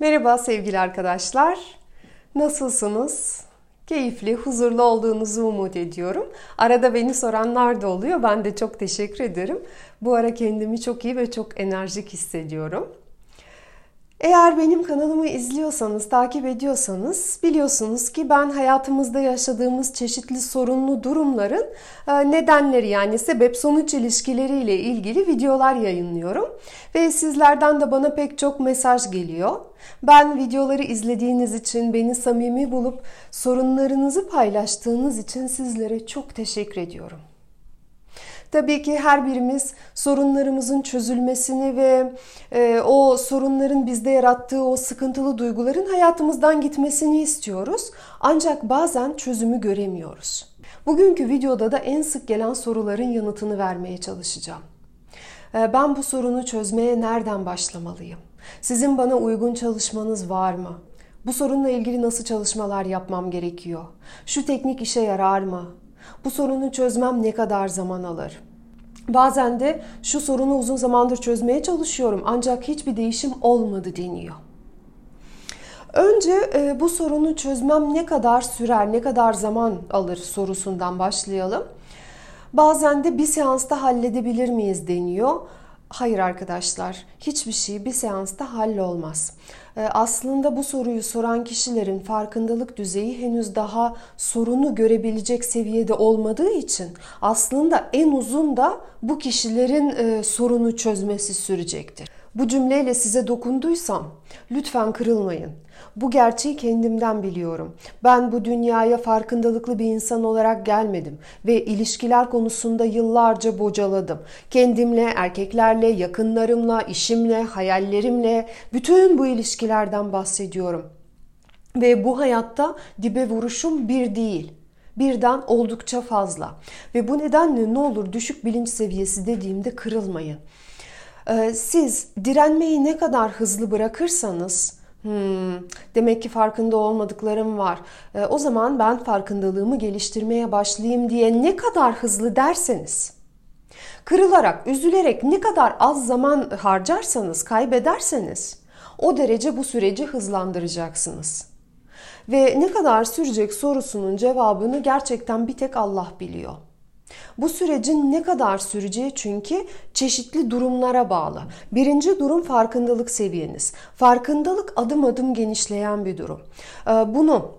Merhaba sevgili arkadaşlar. Nasılsınız? Keyifli, huzurlu olduğunuzu umut ediyorum. Arada beni soranlar da oluyor. Ben de çok teşekkür ederim. Bu ara kendimi çok iyi ve çok enerjik hissediyorum. Eğer benim kanalımı izliyorsanız, takip ediyorsanız biliyorsunuz ki ben hayatımızda yaşadığımız çeşitli sorunlu durumların e, nedenleri yani sebep sonuç ilişkileriyle ilgili videolar yayınlıyorum. Ve sizlerden de bana pek çok mesaj geliyor. Ben videoları izlediğiniz için, beni samimi bulup sorunlarınızı paylaştığınız için sizlere çok teşekkür ediyorum. Tabii ki her birimiz sorunlarımızın çözülmesini ve e, o sorunların bizde yarattığı o sıkıntılı duyguların hayatımızdan gitmesini istiyoruz. Ancak bazen çözümü göremiyoruz. Bugünkü videoda da en sık gelen soruların yanıtını vermeye çalışacağım. E, ben bu sorunu çözmeye nereden başlamalıyım? Sizin bana uygun çalışmanız var mı? Bu sorunla ilgili nasıl çalışmalar yapmam gerekiyor? Şu teknik işe yarar mı? Bu sorunu çözmem ne kadar zaman alır? Bazen de şu sorunu uzun zamandır çözmeye çalışıyorum ancak hiçbir değişim olmadı deniyor. Önce e, bu sorunu çözmem ne kadar sürer, ne kadar zaman alır sorusundan başlayalım. Bazen de bir seansta halledebilir miyiz deniyor. Hayır arkadaşlar, hiçbir şey bir seansta hallolmaz. Ee, aslında bu soruyu soran kişilerin farkındalık düzeyi henüz daha sorunu görebilecek seviyede olmadığı için aslında en uzun da bu kişilerin e, sorunu çözmesi sürecektir. Bu cümleyle size dokunduysam lütfen kırılmayın. Bu gerçeği kendimden biliyorum. Ben bu dünyaya farkındalıklı bir insan olarak gelmedim ve ilişkiler konusunda yıllarca bocaladım. Kendimle, erkeklerle, yakınlarımla, işimle, hayallerimle bütün bu ilişkilerden bahsediyorum. Ve bu hayatta dibe vuruşum bir değil birden oldukça fazla. Ve bu nedenle ne olur düşük bilinç seviyesi dediğimde kırılmayın. Ee, siz direnmeyi ne kadar hızlı bırakırsanız Hmm, demek ki farkında olmadıklarım var. Ee, o zaman ben farkındalığımı geliştirmeye başlayayım diye ne kadar hızlı derseniz, kırılarak, üzülerek ne kadar az zaman harcarsanız, kaybederseniz o derece bu süreci hızlandıracaksınız. Ve ne kadar sürecek sorusunun cevabını gerçekten bir tek Allah biliyor. Bu sürecin ne kadar süreceği çünkü çeşitli durumlara bağlı. Birinci durum farkındalık seviyeniz. Farkındalık adım adım genişleyen bir durum. Ee, bunu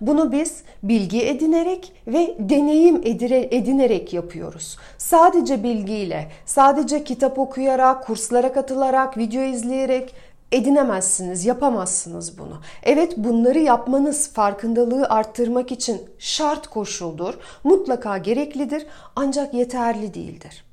bunu biz bilgi edinerek ve deneyim edinerek yapıyoruz. Sadece bilgiyle, sadece kitap okuyarak, kurslara katılarak, video izleyerek edinemezsiniz, yapamazsınız bunu. Evet bunları yapmanız farkındalığı arttırmak için şart koşuldur, mutlaka gereklidir ancak yeterli değildir.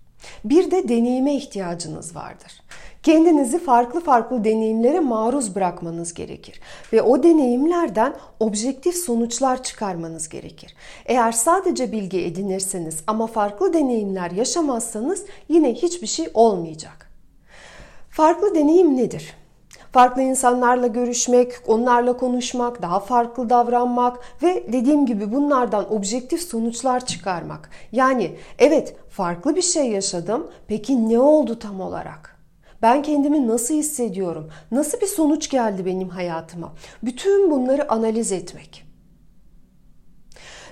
Bir de deneyime ihtiyacınız vardır. Kendinizi farklı farklı deneyimlere maruz bırakmanız gerekir ve o deneyimlerden objektif sonuçlar çıkarmanız gerekir. Eğer sadece bilgi edinirseniz ama farklı deneyimler yaşamazsanız yine hiçbir şey olmayacak. Farklı deneyim nedir? Farklı insanlarla görüşmek, onlarla konuşmak, daha farklı davranmak ve dediğim gibi bunlardan objektif sonuçlar çıkarmak. Yani evet farklı bir şey yaşadım. Peki ne oldu tam olarak? Ben kendimi nasıl hissediyorum? Nasıl bir sonuç geldi benim hayatıma? Bütün bunları analiz etmek.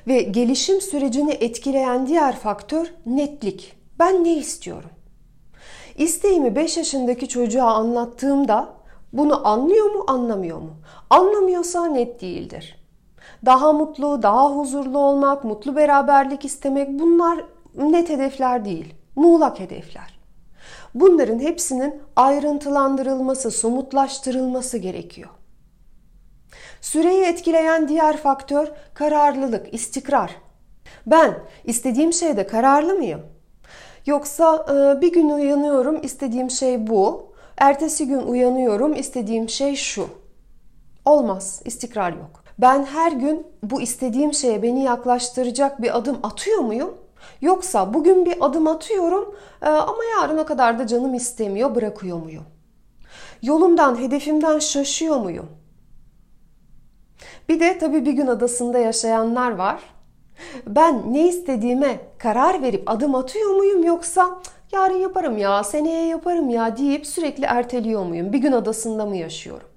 Ve gelişim sürecini etkileyen diğer faktör netlik. Ben ne istiyorum? İsteğimi 5 yaşındaki çocuğa anlattığımda bunu anlıyor mu, anlamıyor mu? Anlamıyorsa net değildir. Daha mutlu, daha huzurlu olmak, mutlu beraberlik istemek bunlar net hedefler değil, muğlak hedefler. Bunların hepsinin ayrıntılandırılması, somutlaştırılması gerekiyor. Süreyi etkileyen diğer faktör kararlılık, istikrar. Ben istediğim şeyde kararlı mıyım? Yoksa bir gün uyanıyorum istediğim şey bu Ertesi gün uyanıyorum istediğim şey şu. Olmaz, istikrar yok. Ben her gün bu istediğim şeye beni yaklaştıracak bir adım atıyor muyum? Yoksa bugün bir adım atıyorum e, ama yarın o kadar da canım istemiyor, bırakıyor muyum? Yolumdan, hedefimden şaşıyor muyum? Bir de tabii bir gün adasında yaşayanlar var. Ben ne istediğime karar verip adım atıyor muyum yoksa yarın yaparım ya, seneye yaparım ya deyip sürekli erteliyor muyum? Bir gün adasında mı yaşıyorum?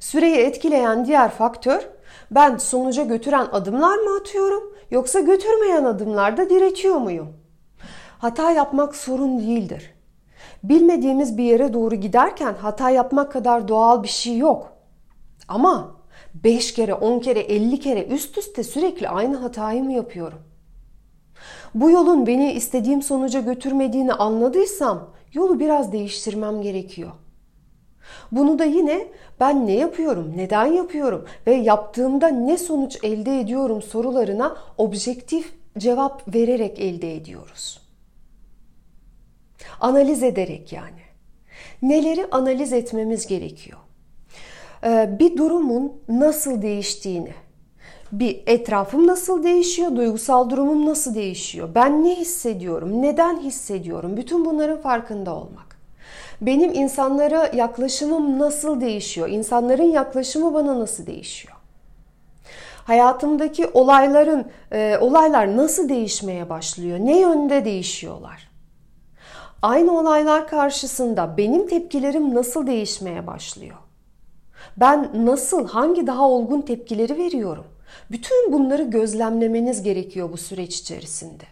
Süreyi etkileyen diğer faktör ben sonuca götüren adımlar mı atıyorum yoksa götürmeyen adımlarda diretiyor muyum? Hata yapmak sorun değildir. Bilmediğimiz bir yere doğru giderken hata yapmak kadar doğal bir şey yok. Ama 5 kere, 10 kere, 50 kere üst üste sürekli aynı hatayı mı yapıyorum? Bu yolun beni istediğim sonuca götürmediğini anladıysam yolu biraz değiştirmem gerekiyor. Bunu da yine ben ne yapıyorum, neden yapıyorum ve yaptığımda ne sonuç elde ediyorum sorularına objektif cevap vererek elde ediyoruz. Analiz ederek yani. Neleri analiz etmemiz gerekiyor? Ee, bir durumun nasıl değiştiğini, bir etrafım nasıl değişiyor, duygusal durumum nasıl değişiyor, ben ne hissediyorum, neden hissediyorum, bütün bunların farkında olmak. Benim insanlara yaklaşımım nasıl değişiyor, insanların yaklaşımı bana nasıl değişiyor. Hayatımdaki olayların, e, olaylar nasıl değişmeye başlıyor, ne yönde değişiyorlar. Aynı olaylar karşısında benim tepkilerim nasıl değişmeye başlıyor? Ben nasıl, hangi daha olgun tepkileri veriyorum? Bütün bunları gözlemlemeniz gerekiyor bu süreç içerisinde.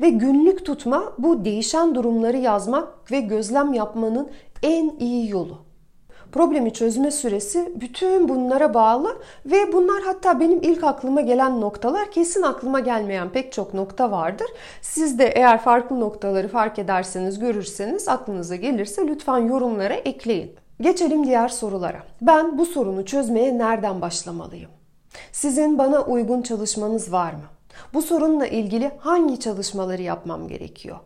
Ve günlük tutma bu değişen durumları yazmak ve gözlem yapmanın en iyi yolu. Problemi çözme süresi bütün bunlara bağlı ve bunlar hatta benim ilk aklıma gelen noktalar kesin aklıma gelmeyen pek çok nokta vardır. Siz de eğer farklı noktaları fark ederseniz, görürseniz, aklınıza gelirse lütfen yorumlara ekleyin. Geçelim diğer sorulara. Ben bu sorunu çözmeye nereden başlamalıyım? Sizin bana uygun çalışmanız var mı? Bu sorunla ilgili hangi çalışmaları yapmam gerekiyor?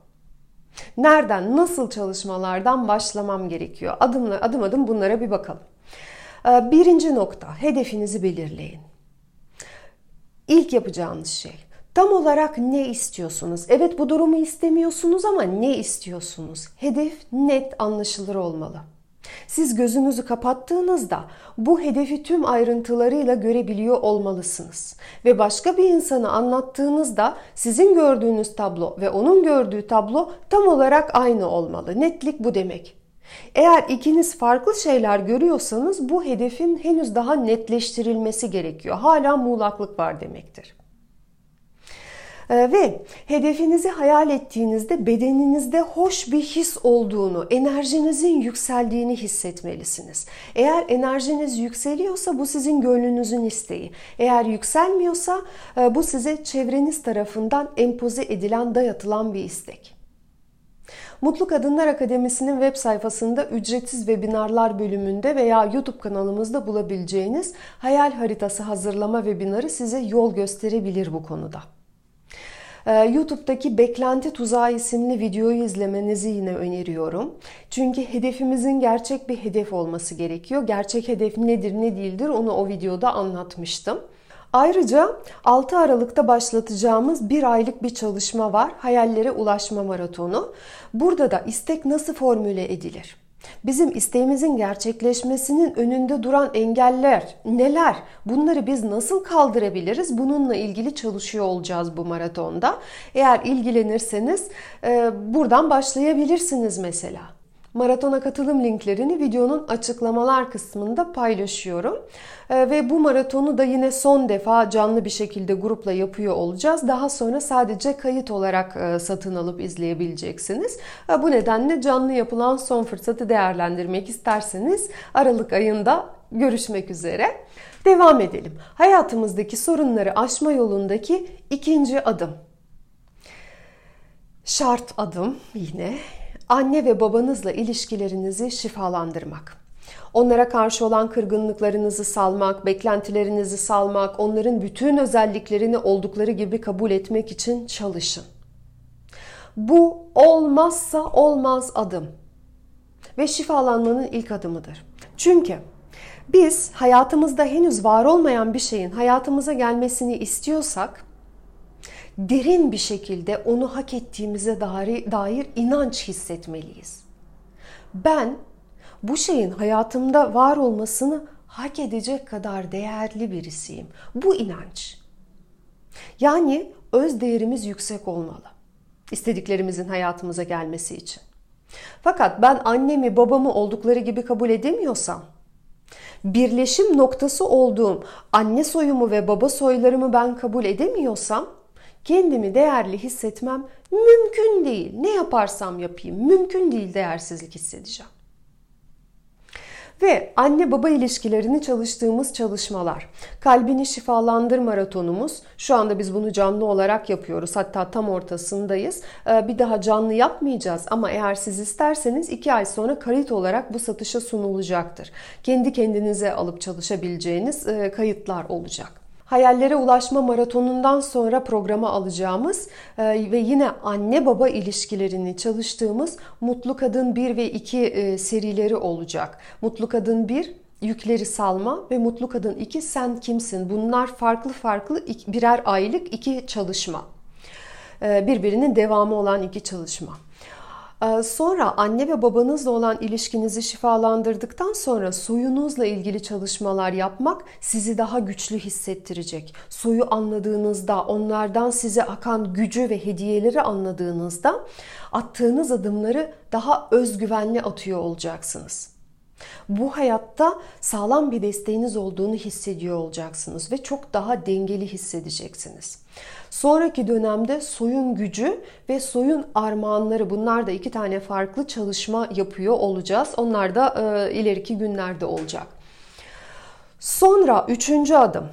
Nereden, nasıl çalışmalardan başlamam gerekiyor? Adımla, adım adım bunlara bir bakalım. Ee, birinci nokta, hedefinizi belirleyin. İlk yapacağınız şey, tam olarak ne istiyorsunuz? Evet bu durumu istemiyorsunuz ama ne istiyorsunuz? Hedef net anlaşılır olmalı. Siz gözünüzü kapattığınızda bu hedefi tüm ayrıntılarıyla görebiliyor olmalısınız. Ve başka bir insanı anlattığınızda sizin gördüğünüz tablo ve onun gördüğü tablo tam olarak aynı olmalı. Netlik bu demek. Eğer ikiniz farklı şeyler görüyorsanız bu hedefin henüz daha netleştirilmesi gerekiyor. Hala muğlaklık var demektir. Ee, ve hedefinizi hayal ettiğinizde bedeninizde hoş bir his olduğunu, enerjinizin yükseldiğini hissetmelisiniz. Eğer enerjiniz yükseliyorsa bu sizin gönlünüzün isteği. Eğer yükselmiyorsa e, bu size çevreniz tarafından empoze edilen, dayatılan bir istek. Mutlu Kadınlar Akademisi'nin web sayfasında ücretsiz webinarlar bölümünde veya YouTube kanalımızda bulabileceğiniz hayal haritası hazırlama webinarı size yol gösterebilir bu konuda. Ee, YouTube'daki Beklenti Tuzağı isimli videoyu izlemenizi yine öneriyorum. Çünkü hedefimizin gerçek bir hedef olması gerekiyor. Gerçek hedef nedir ne değildir onu o videoda anlatmıştım. Ayrıca 6 Aralık'ta başlatacağımız bir aylık bir çalışma var. Hayallere ulaşma maratonu. Burada da istek nasıl formüle edilir? Bizim isteğimizin gerçekleşmesinin önünde duran engeller neler? Bunları biz nasıl kaldırabiliriz? Bununla ilgili çalışıyor olacağız bu maratonda. Eğer ilgilenirseniz e, buradan başlayabilirsiniz mesela. Maratona katılım linklerini videonun açıklamalar kısmında paylaşıyorum. Ee, ve bu maratonu da yine son defa canlı bir şekilde grupla yapıyor olacağız. Daha sonra sadece kayıt olarak e, satın alıp izleyebileceksiniz. Ee, bu nedenle canlı yapılan son fırsatı değerlendirmek isterseniz Aralık ayında görüşmek üzere. Devam edelim. Hayatımızdaki sorunları aşma yolundaki ikinci adım. Şart adım yine anne ve babanızla ilişkilerinizi şifalandırmak. Onlara karşı olan kırgınlıklarınızı salmak, beklentilerinizi salmak, onların bütün özelliklerini oldukları gibi kabul etmek için çalışın. Bu olmazsa olmaz adım ve şifalanmanın ilk adımıdır. Çünkü biz hayatımızda henüz var olmayan bir şeyin hayatımıza gelmesini istiyorsak derin bir şekilde onu hak ettiğimize dair, dair inanç hissetmeliyiz. Ben bu şeyin hayatımda var olmasını hak edecek kadar değerli birisiyim. Bu inanç. Yani öz değerimiz yüksek olmalı. istediklerimizin hayatımıza gelmesi için. Fakat ben annemi babamı oldukları gibi kabul edemiyorsam, birleşim noktası olduğum anne soyumu ve baba soylarımı ben kabul edemiyorsam kendimi değerli hissetmem mümkün değil. Ne yaparsam yapayım mümkün değil değersizlik hissedeceğim. Ve anne baba ilişkilerini çalıştığımız çalışmalar. Kalbini şifalandır maratonumuz. Şu anda biz bunu canlı olarak yapıyoruz. Hatta tam ortasındayız. Ee, bir daha canlı yapmayacağız ama eğer siz isterseniz iki ay sonra kayıt olarak bu satışa sunulacaktır. Kendi kendinize alıp çalışabileceğiniz e, kayıtlar olacak. Hayallere ulaşma maratonundan sonra programa alacağımız e, ve yine anne baba ilişkilerini çalıştığımız Mutlu Kadın 1 ve 2 e, serileri olacak. Mutlu Kadın 1 yükleri salma ve Mutlu Kadın 2 sen kimsin? Bunlar farklı farklı birer aylık iki çalışma. E, birbirinin devamı olan iki çalışma. Ee, sonra anne ve babanızla olan ilişkinizi şifalandırdıktan sonra soyunuzla ilgili çalışmalar yapmak sizi daha güçlü hissettirecek. Soyu anladığınızda, onlardan size akan gücü ve hediyeleri anladığınızda attığınız adımları daha özgüvenli atıyor olacaksınız. Bu hayatta sağlam bir desteğiniz olduğunu hissediyor olacaksınız ve çok daha dengeli hissedeceksiniz. Sonraki dönemde soyun gücü ve soyun armağanları bunlar da iki tane farklı çalışma yapıyor olacağız. Onlar da e, ileriki günlerde olacak. Sonra üçüncü adım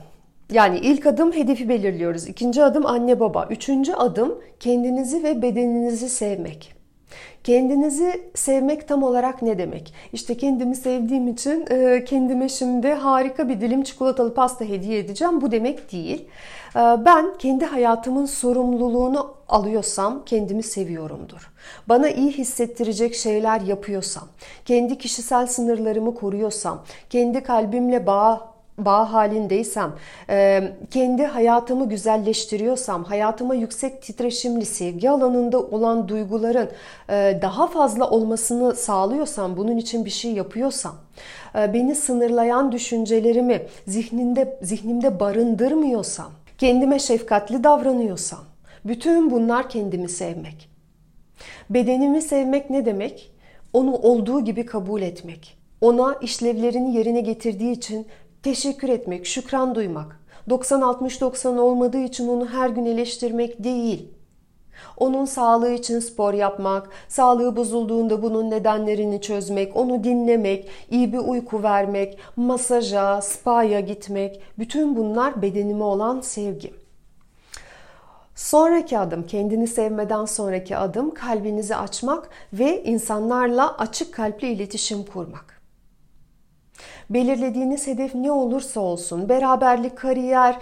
yani ilk adım hedefi belirliyoruz. İkinci adım anne baba. Üçüncü adım kendinizi ve bedeninizi sevmek. Kendinizi sevmek tam olarak ne demek? İşte kendimi sevdiğim için e, kendime şimdi harika bir dilim çikolatalı pasta hediye edeceğim. Bu demek değil. E, ben kendi hayatımın sorumluluğunu alıyorsam kendimi seviyorumdur. Bana iyi hissettirecek şeyler yapıyorsam, kendi kişisel sınırlarımı koruyorsam, kendi kalbimle bağ bağ halindeysem, e, kendi hayatımı güzelleştiriyorsam, hayatıma yüksek titreşimli sevgi alanında olan duyguların e, daha fazla olmasını sağlıyorsam, bunun için bir şey yapıyorsam, e, beni sınırlayan düşüncelerimi zihninde zihnimde barındırmıyorsam, kendime şefkatli davranıyorsam, bütün bunlar kendimi sevmek. Bedenimi sevmek ne demek? Onu olduğu gibi kabul etmek. Ona işlevlerini yerine getirdiği için teşekkür etmek, şükran duymak. 90-60-90 olmadığı için onu her gün eleştirmek değil. Onun sağlığı için spor yapmak, sağlığı bozulduğunda bunun nedenlerini çözmek, onu dinlemek, iyi bir uyku vermek, masaja, spa'ya gitmek, bütün bunlar bedenime olan sevgi. Sonraki adım, kendini sevmeden sonraki adım kalbinizi açmak ve insanlarla açık kalpli iletişim kurmak. Belirlediğiniz hedef ne olursa olsun, beraberlik, kariyer,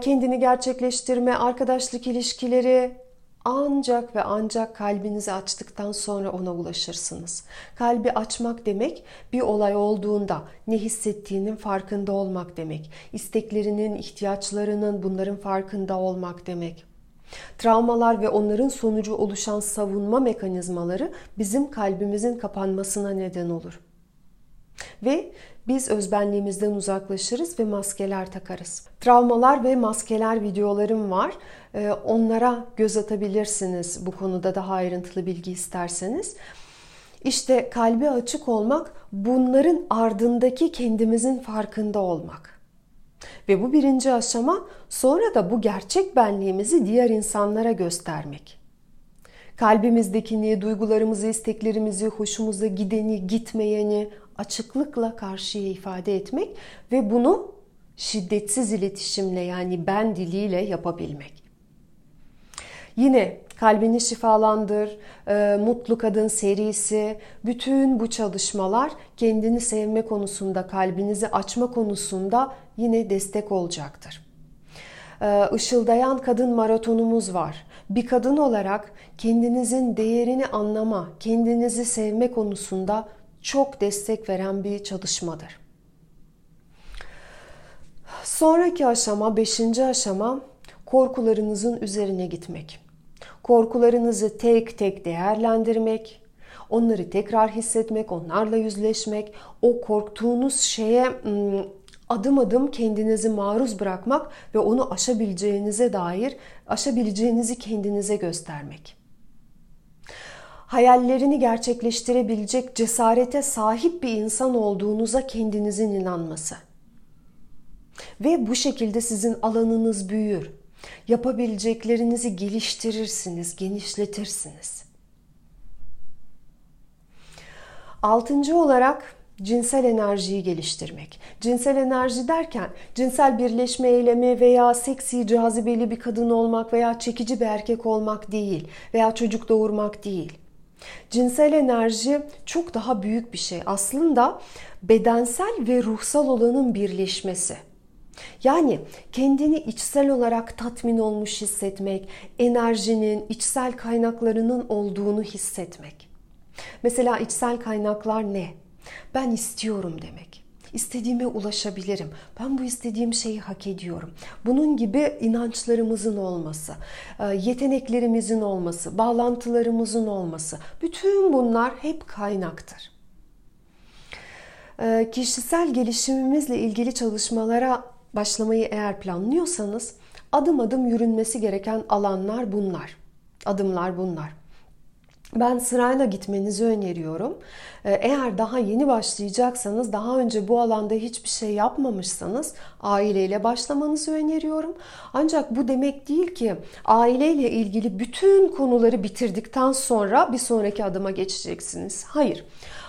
kendini gerçekleştirme, arkadaşlık ilişkileri ancak ve ancak kalbinizi açtıktan sonra ona ulaşırsınız. Kalbi açmak demek bir olay olduğunda ne hissettiğinin farkında olmak demek. İsteklerinin, ihtiyaçlarının bunların farkında olmak demek. Travmalar ve onların sonucu oluşan savunma mekanizmaları bizim kalbimizin kapanmasına neden olur. Ve biz özbenliğimizden uzaklaşırız ve maskeler takarız. Travmalar ve maskeler videolarım var. Ee, onlara göz atabilirsiniz bu konuda daha ayrıntılı bilgi isterseniz. İşte kalbi açık olmak bunların ardındaki kendimizin farkında olmak. Ve bu birinci aşama sonra da bu gerçek benliğimizi diğer insanlara göstermek. Kalbimizdekini, duygularımızı, isteklerimizi, hoşumuza gideni, gitmeyeni, açıklıkla karşıya ifade etmek ve bunu şiddetsiz iletişimle yani ben diliyle yapabilmek. Yine kalbini şifalandır, e, mutlu kadın serisi, bütün bu çalışmalar kendini sevme konusunda, kalbinizi açma konusunda yine destek olacaktır. Işıldayan e, kadın maratonumuz var. Bir kadın olarak kendinizin değerini anlama, kendinizi sevme konusunda çok destek veren bir çalışmadır. Sonraki aşama, beşinci aşama korkularınızın üzerine gitmek. Korkularınızı tek tek değerlendirmek, onları tekrar hissetmek, onlarla yüzleşmek, o korktuğunuz şeye adım adım kendinizi maruz bırakmak ve onu aşabileceğinize dair aşabileceğinizi kendinize göstermek. Hayallerini gerçekleştirebilecek cesarete sahip bir insan olduğunuza kendinizin inanması. Ve bu şekilde sizin alanınız büyür. Yapabileceklerinizi geliştirirsiniz, genişletirsiniz. Altıncı olarak cinsel enerjiyi geliştirmek. Cinsel enerji derken cinsel birleşme eylemi veya seksi, cazibeli bir kadın olmak veya çekici bir erkek olmak değil veya çocuk doğurmak değil. Cinsel enerji çok daha büyük bir şey. Aslında bedensel ve ruhsal olanın birleşmesi. Yani kendini içsel olarak tatmin olmuş hissetmek, enerjinin, içsel kaynaklarının olduğunu hissetmek. Mesela içsel kaynaklar ne? Ben istiyorum demek. İstediğime ulaşabilirim. Ben bu istediğim şeyi hak ediyorum. Bunun gibi inançlarımızın olması, e, yeteneklerimizin olması, bağlantılarımızın olması. Bütün bunlar hep kaynaktır. E, kişisel gelişimimizle ilgili çalışmalara başlamayı eğer planlıyorsanız adım adım yürünmesi gereken alanlar bunlar. Adımlar bunlar. Ben sırayla gitmenizi öneriyorum. Ee, eğer daha yeni başlayacaksanız, daha önce bu alanda hiçbir şey yapmamışsanız aileyle başlamanızı öneriyorum. Ancak bu demek değil ki aileyle ilgili bütün konuları bitirdikten sonra bir sonraki adıma geçeceksiniz. Hayır.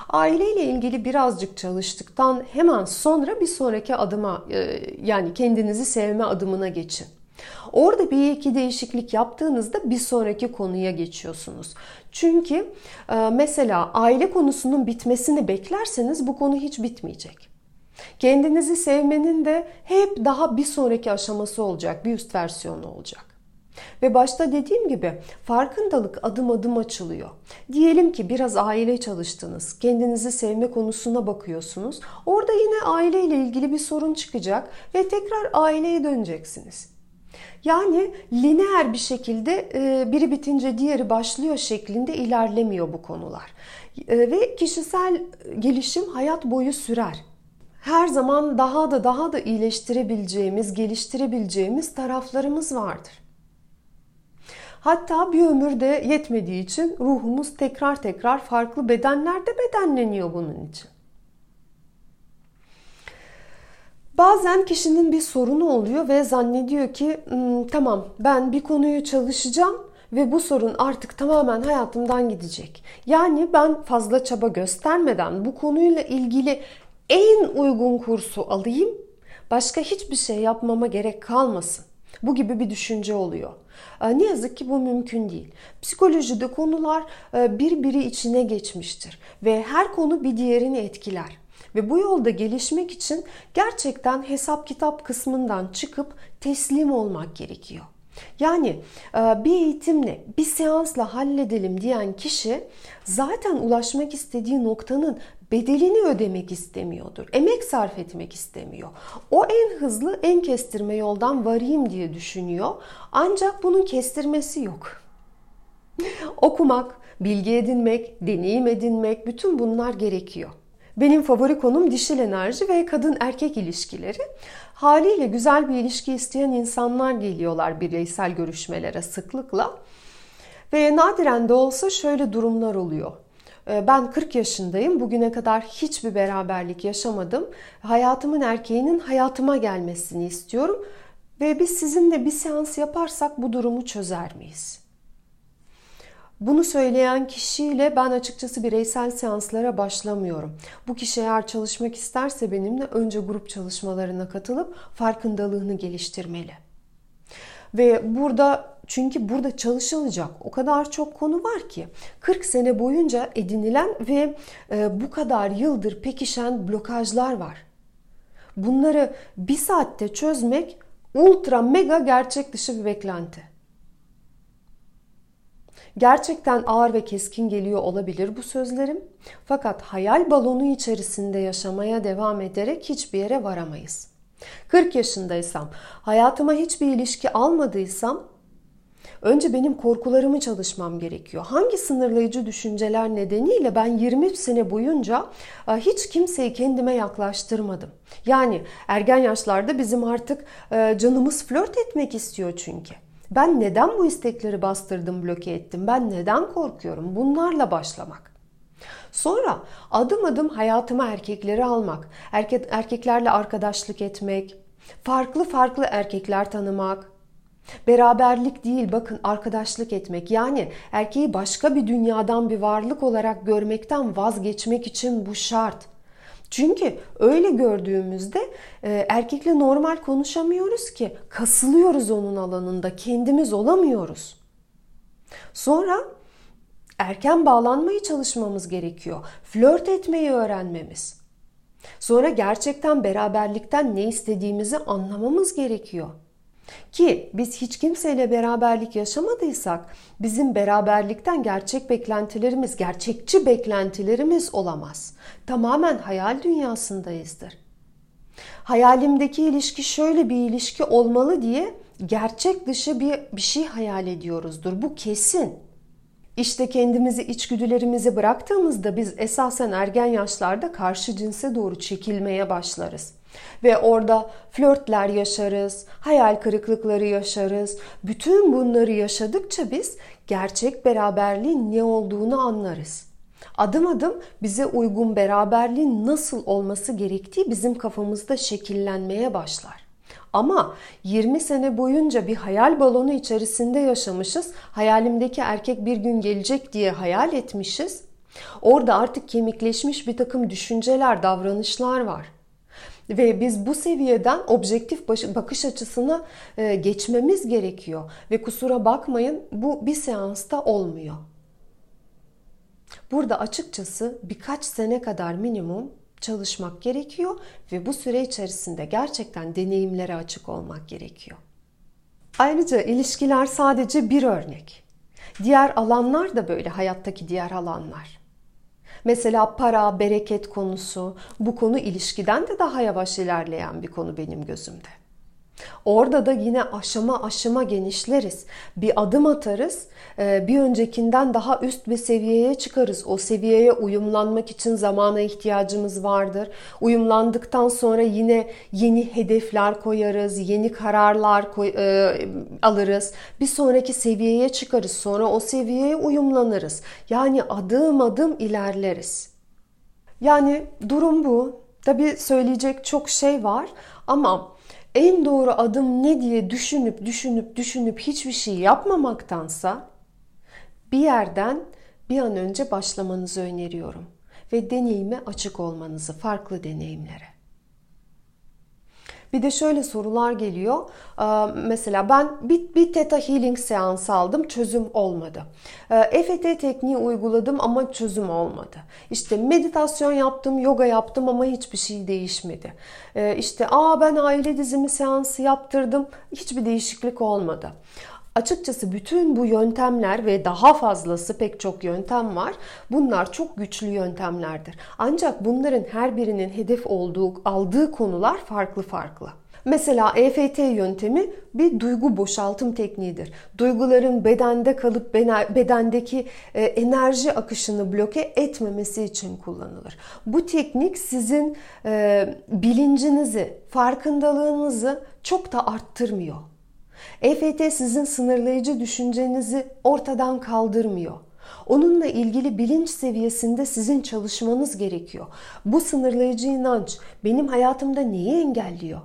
Aileyle ilgili birazcık çalıştıktan hemen sonra bir sonraki adıma e, yani kendinizi sevme adımına geçin. Orada bir iki değişiklik yaptığınızda bir sonraki konuya geçiyorsunuz. Çünkü e, mesela aile konusunun bitmesini beklerseniz bu konu hiç bitmeyecek. Kendinizi sevmenin de hep daha bir sonraki aşaması olacak, bir üst versiyonu olacak. Ve başta dediğim gibi farkındalık adım adım açılıyor. Diyelim ki biraz aile çalıştınız, kendinizi sevme konusuna bakıyorsunuz. Orada yine aileyle ilgili bir sorun çıkacak ve tekrar aileye döneceksiniz. Yani lineer bir şekilde e, biri bitince diğeri başlıyor şeklinde ilerlemiyor bu konular. E, ve kişisel gelişim hayat boyu sürer. Her zaman daha da daha da iyileştirebileceğimiz, geliştirebileceğimiz taraflarımız vardır. Hatta bir ömürde yetmediği için ruhumuz tekrar tekrar farklı bedenlerde bedenleniyor bunun için. Bazen kişinin bir sorunu oluyor ve zannediyor ki hmm, tamam ben bir konuyu çalışacağım ve bu sorun artık tamamen hayatımdan gidecek. Yani ben fazla çaba göstermeden bu konuyla ilgili en uygun kursu alayım. Başka hiçbir şey yapmama gerek kalmasın. Bu gibi bir düşünce oluyor. Ee, ne yazık ki bu mümkün değil. Psikolojide konular e, birbiri içine geçmiştir ve her konu bir diğerini etkiler. Ve bu yolda gelişmek için gerçekten hesap kitap kısmından çıkıp teslim olmak gerekiyor. Yani e, bir eğitimle, bir seansla halledelim diyen kişi zaten ulaşmak istediği noktanın bedelini ödemek istemiyordur. Emek sarf etmek istemiyor. O en hızlı, en kestirme yoldan varayım diye düşünüyor. Ancak bunun kestirmesi yok. Okumak, bilgi edinmek, deneyim edinmek bütün bunlar gerekiyor. Benim favori konum dişil enerji ve kadın erkek ilişkileri. Haliyle güzel bir ilişki isteyen insanlar geliyorlar bireysel görüşmelere sıklıkla. Ve nadiren de olsa şöyle durumlar oluyor. Ee, ben 40 yaşındayım. Bugüne kadar hiçbir beraberlik yaşamadım. Hayatımın erkeğinin hayatıma gelmesini istiyorum. Ve biz sizinle bir seans yaparsak bu durumu çözer miyiz? Bunu söyleyen kişiyle ben açıkçası bireysel seanslara başlamıyorum. Bu kişi eğer çalışmak isterse benimle önce grup çalışmalarına katılıp farkındalığını geliştirmeli. Ve burada çünkü burada çalışılacak o kadar çok konu var ki 40 sene boyunca edinilen ve e, bu kadar yıldır pekişen blokajlar var. Bunları bir saatte çözmek ultra mega gerçek dışı bir beklenti. Gerçekten ağır ve keskin geliyor olabilir bu sözlerim. Fakat hayal balonu içerisinde yaşamaya devam ederek hiçbir yere varamayız. 40 yaşındaysam, hayatıma hiçbir ilişki almadıysam önce benim korkularımı çalışmam gerekiyor. Hangi sınırlayıcı düşünceler nedeniyle ben 20 sene boyunca e, hiç kimseyi kendime yaklaştırmadım. Yani ergen yaşlarda bizim artık e, canımız flört etmek istiyor çünkü. Ben neden bu istekleri bastırdım, bloke ettim? Ben neden korkuyorum? Bunlarla başlamak. Sonra adım adım hayatıma erkekleri almak, erkek, erkeklerle arkadaşlık etmek, farklı farklı erkekler tanımak, Beraberlik değil bakın arkadaşlık etmek yani erkeği başka bir dünyadan bir varlık olarak görmekten vazgeçmek için bu şart. Çünkü öyle gördüğümüzde e, erkekle normal konuşamıyoruz ki kasılıyoruz onun alanında kendimiz olamıyoruz. Sonra erken bağlanmayı çalışmamız gerekiyor. Flört etmeyi öğrenmemiz. Sonra gerçekten beraberlikten ne istediğimizi anlamamız gerekiyor. Ki biz hiç kimseyle beraberlik yaşamadıysak bizim beraberlikten gerçek beklentilerimiz, gerçekçi beklentilerimiz olamaz. Tamamen hayal dünyasındayızdır. Hayalimdeki ilişki şöyle bir ilişki olmalı diye gerçek dışı bir, bir şey hayal ediyoruzdur. Bu kesin. İşte kendimizi, içgüdülerimizi bıraktığımızda biz esasen ergen yaşlarda karşı cinse doğru çekilmeye başlarız. Ve orada flörtler yaşarız, hayal kırıklıkları yaşarız. Bütün bunları yaşadıkça biz gerçek beraberliğin ne olduğunu anlarız. Adım adım bize uygun beraberliğin nasıl olması gerektiği bizim kafamızda şekillenmeye başlar. Ama 20 sene boyunca bir hayal balonu içerisinde yaşamışız. Hayalimdeki erkek bir gün gelecek diye hayal etmişiz. Orada artık kemikleşmiş bir takım düşünceler, davranışlar var. Ve biz bu seviyeden objektif bakış açısına e, geçmemiz gerekiyor. Ve kusura bakmayın bu bir seansta olmuyor. Burada açıkçası birkaç sene kadar minimum çalışmak gerekiyor ve bu süre içerisinde gerçekten deneyimlere açık olmak gerekiyor. Ayrıca ilişkiler sadece bir örnek. Diğer alanlar da böyle hayattaki diğer alanlar. Mesela para, bereket konusu bu konu ilişkiden de daha yavaş ilerleyen bir konu benim gözümde. Orada da yine aşama aşama genişleriz. Bir adım atarız, e, bir öncekinden daha üst bir seviyeye çıkarız. O seviyeye uyumlanmak için zamana ihtiyacımız vardır. Uyumlandıktan sonra yine yeni hedefler koyarız, yeni kararlar koy, e, alırız. Bir sonraki seviyeye çıkarız. Sonra o seviyeye uyumlanırız. Yani adım adım ilerleriz. Yani durum bu. Tabii söyleyecek çok şey var ama en doğru adım ne diye düşünüp düşünüp düşünüp hiçbir şey yapmamaktansa bir yerden bir an önce başlamanızı öneriyorum ve deneyime açık olmanızı, farklı deneyimlere. Bir de şöyle sorular geliyor. Mesela ben bir, bir Theta Healing seansı aldım. Çözüm olmadı. EFT tekniği uyguladım ama çözüm olmadı. İşte meditasyon yaptım, yoga yaptım ama hiçbir şey değişmedi. İşte aa ben aile dizimi seansı yaptırdım. Hiçbir değişiklik olmadı. Açıkçası bütün bu yöntemler ve daha fazlası pek çok yöntem var. Bunlar çok güçlü yöntemlerdir. Ancak bunların her birinin hedef olduğu, aldığı konular farklı farklı. Mesela EFT yöntemi bir duygu boşaltım tekniğidir. Duyguların bedende kalıp bedendeki e, enerji akışını bloke etmemesi için kullanılır. Bu teknik sizin e, bilincinizi, farkındalığınızı çok da arttırmıyor. EFT sizin sınırlayıcı düşüncenizi ortadan kaldırmıyor. Onunla ilgili bilinç seviyesinde sizin çalışmanız gerekiyor. Bu sınırlayıcı inanç benim hayatımda neyi engelliyor?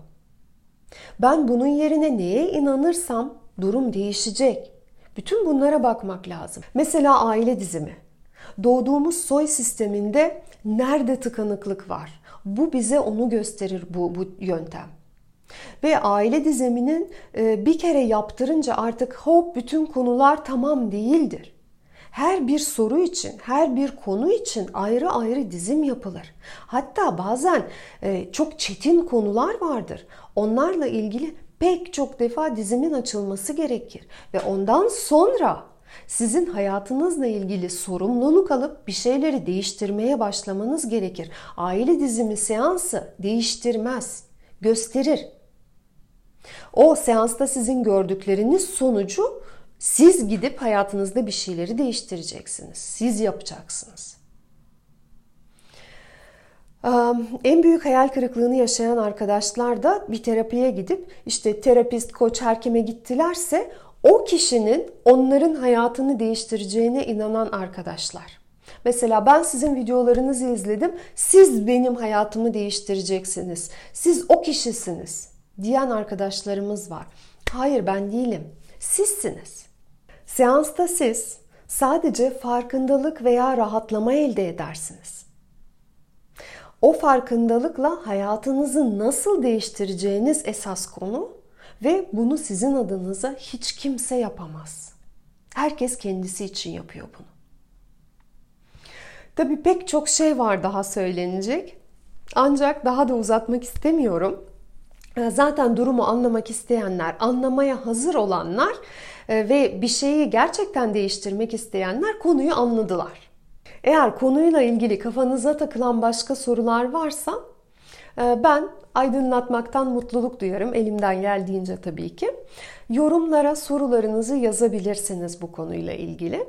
Ben bunun yerine neye inanırsam durum değişecek. Bütün bunlara bakmak lazım. Mesela aile dizimi. Doğduğumuz soy sisteminde nerede tıkanıklık var? Bu bize onu gösterir bu, bu yöntem. Ve aile diziminin e, bir kere yaptırınca artık hop bütün konular tamam değildir. Her bir soru için, her bir konu için ayrı ayrı dizim yapılır. Hatta bazen e, çok çetin konular vardır. Onlarla ilgili pek çok defa dizimin açılması gerekir. Ve ondan sonra sizin hayatınızla ilgili sorumluluk alıp bir şeyleri değiştirmeye başlamanız gerekir. Aile dizimi seansı değiştirmez, gösterir. O seansta sizin gördükleriniz sonucu siz gidip hayatınızda bir şeyleri değiştireceksiniz. Siz yapacaksınız. En büyük hayal kırıklığını yaşayan arkadaşlar da bir terapiye gidip işte terapist, koç, her kime gittilerse O kişinin onların hayatını değiştireceğine inanan arkadaşlar. Mesela ben sizin videolarınızı izledim. Siz benim hayatımı değiştireceksiniz. Siz o kişisiniz diyen arkadaşlarımız var. Hayır ben değilim. Sizsiniz. Seansta siz sadece farkındalık veya rahatlama elde edersiniz. O farkındalıkla hayatınızı nasıl değiştireceğiniz esas konu ve bunu sizin adınıza hiç kimse yapamaz. Herkes kendisi için yapıyor bunu. Tabii pek çok şey var daha söylenecek. Ancak daha da uzatmak istemiyorum. Ee, zaten durumu anlamak isteyenler, anlamaya hazır olanlar e, ve bir şeyi gerçekten değiştirmek isteyenler konuyu anladılar. Eğer konuyla ilgili kafanıza takılan başka sorular varsa e, ben aydınlatmaktan mutluluk duyarım elimden geldiğince tabii ki. Yorumlara sorularınızı yazabilirsiniz bu konuyla ilgili.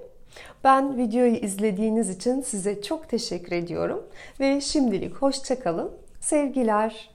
Ben videoyu izlediğiniz için size çok teşekkür ediyorum ve şimdilik hoşçakalın. Sevgiler.